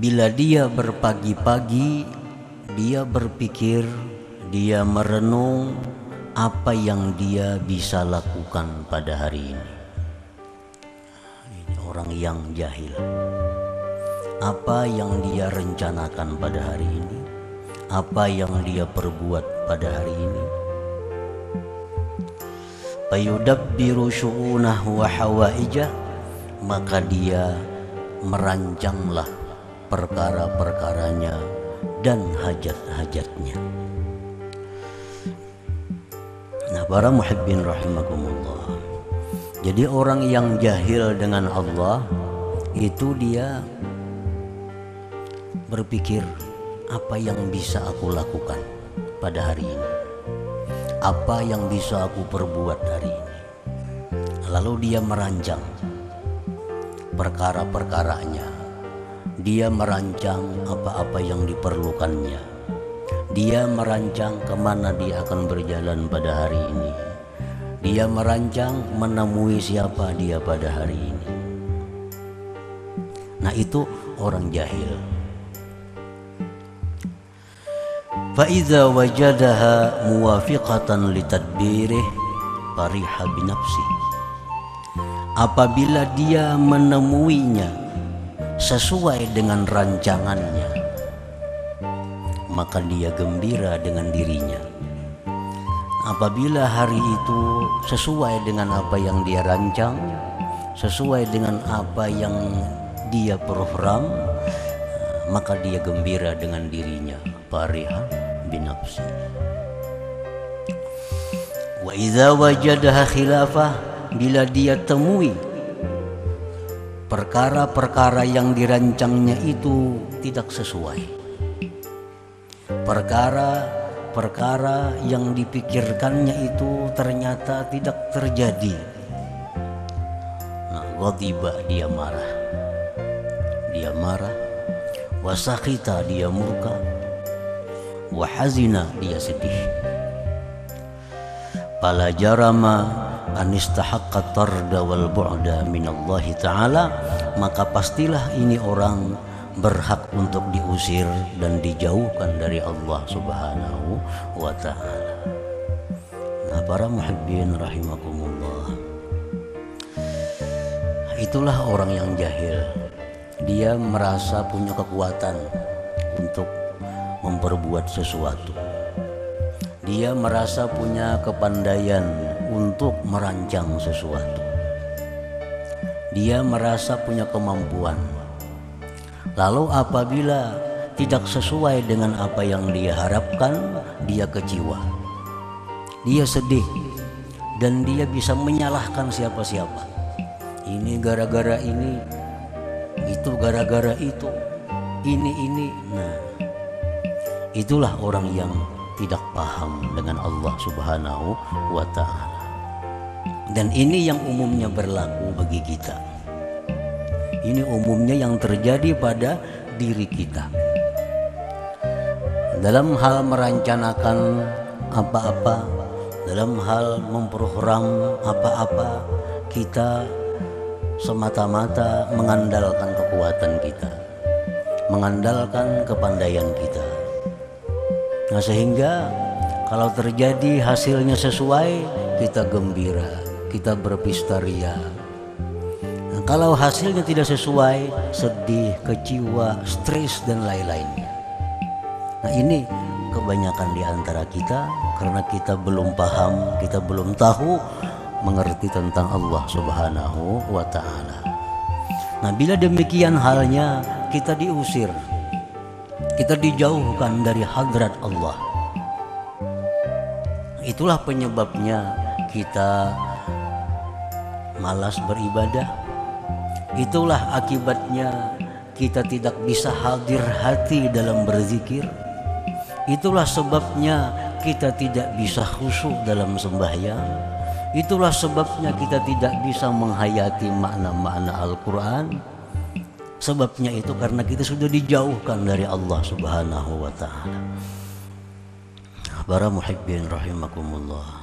Bila dia berpagi-pagi, dia berpikir, dia merenung apa yang dia bisa lakukan pada hari ini. Ini orang yang jahil. Apa yang dia rencanakan pada hari ini? Apa yang dia perbuat pada hari ini? Fayudabbiru syu'unah wa hawaijah maka dia merancanglah perkara-perkaranya dan hajat-hajatnya. Nah, para muhibbin rahimakumullah. Jadi orang yang jahil dengan Allah itu dia berpikir apa yang bisa aku lakukan pada hari ini. Apa yang bisa aku perbuat hari ini. Lalu dia merancang perkara-perkaranya. Dia merancang apa-apa yang diperlukannya. Dia merancang kemana dia akan berjalan pada hari ini. Dia merancang menemui siapa dia pada hari ini. Nah itu orang jahil. فإذا وجدها موافقة لتدبيره فرح بنفسه apabila dia menemuinya sesuai dengan rancangannya maka dia gembira dengan dirinya. Apabila hari itu sesuai dengan apa yang dia rancang sesuai dengan apa yang dia program maka dia gembira dengan dirinya. Pariha binafsi wa idza wajadaha khilafah bila dia temui perkara-perkara yang dirancangnya itu tidak sesuai. Perkara-perkara yang dipikirkannya itu ternyata tidak terjadi. Nah, ghadiba dia marah. Dia marah. Wasakhita dia murka. Wahazina dia sedih. Pala jarama anistahaqqa tarda wal bu'da taala maka pastilah ini orang berhak untuk diusir dan dijauhkan dari Allah Subhanahu wa taala. Nah, para muhibbin rahimakumullah. Itulah orang yang jahil. Dia merasa punya kekuatan untuk memperbuat sesuatu. Dia merasa punya kepandaian untuk merancang sesuatu. Dia merasa punya kemampuan. Lalu apabila tidak sesuai dengan apa yang dia harapkan, dia kecewa. Dia sedih dan dia bisa menyalahkan siapa-siapa. Ini gara-gara ini, itu gara-gara itu, ini ini. Nah, itulah orang yang tidak paham dengan Allah Subhanahu wa taala. Dan ini yang umumnya berlaku bagi kita. Ini umumnya yang terjadi pada diri kita. Dalam hal merencanakan apa-apa, dalam hal memprogram apa-apa, kita semata-mata mengandalkan kekuatan kita, mengandalkan kepandaian kita. Nah, sehingga kalau terjadi hasilnya sesuai, kita gembira, kita berpesta ria. Nah, kalau hasilnya tidak sesuai, sedih, kecewa, stres dan lain-lainnya. Nah ini kebanyakan di antara kita karena kita belum paham, kita belum tahu mengerti tentang Allah Subhanahu wa taala. Nah, bila demikian halnya kita diusir. Kita dijauhkan dari hadrat Allah. Itulah penyebabnya kita malas beribadah. Itulah akibatnya kita tidak bisa hadir hati dalam berzikir. Itulah sebabnya kita tidak bisa khusyuk dalam sembahyang. Itulah sebabnya kita tidak bisa menghayati makna-makna Al-Quran. Sebabnya itu karena kita sudah dijauhkan dari Allah Subhanahu wa taala. Para muhibbin rahimakumullah.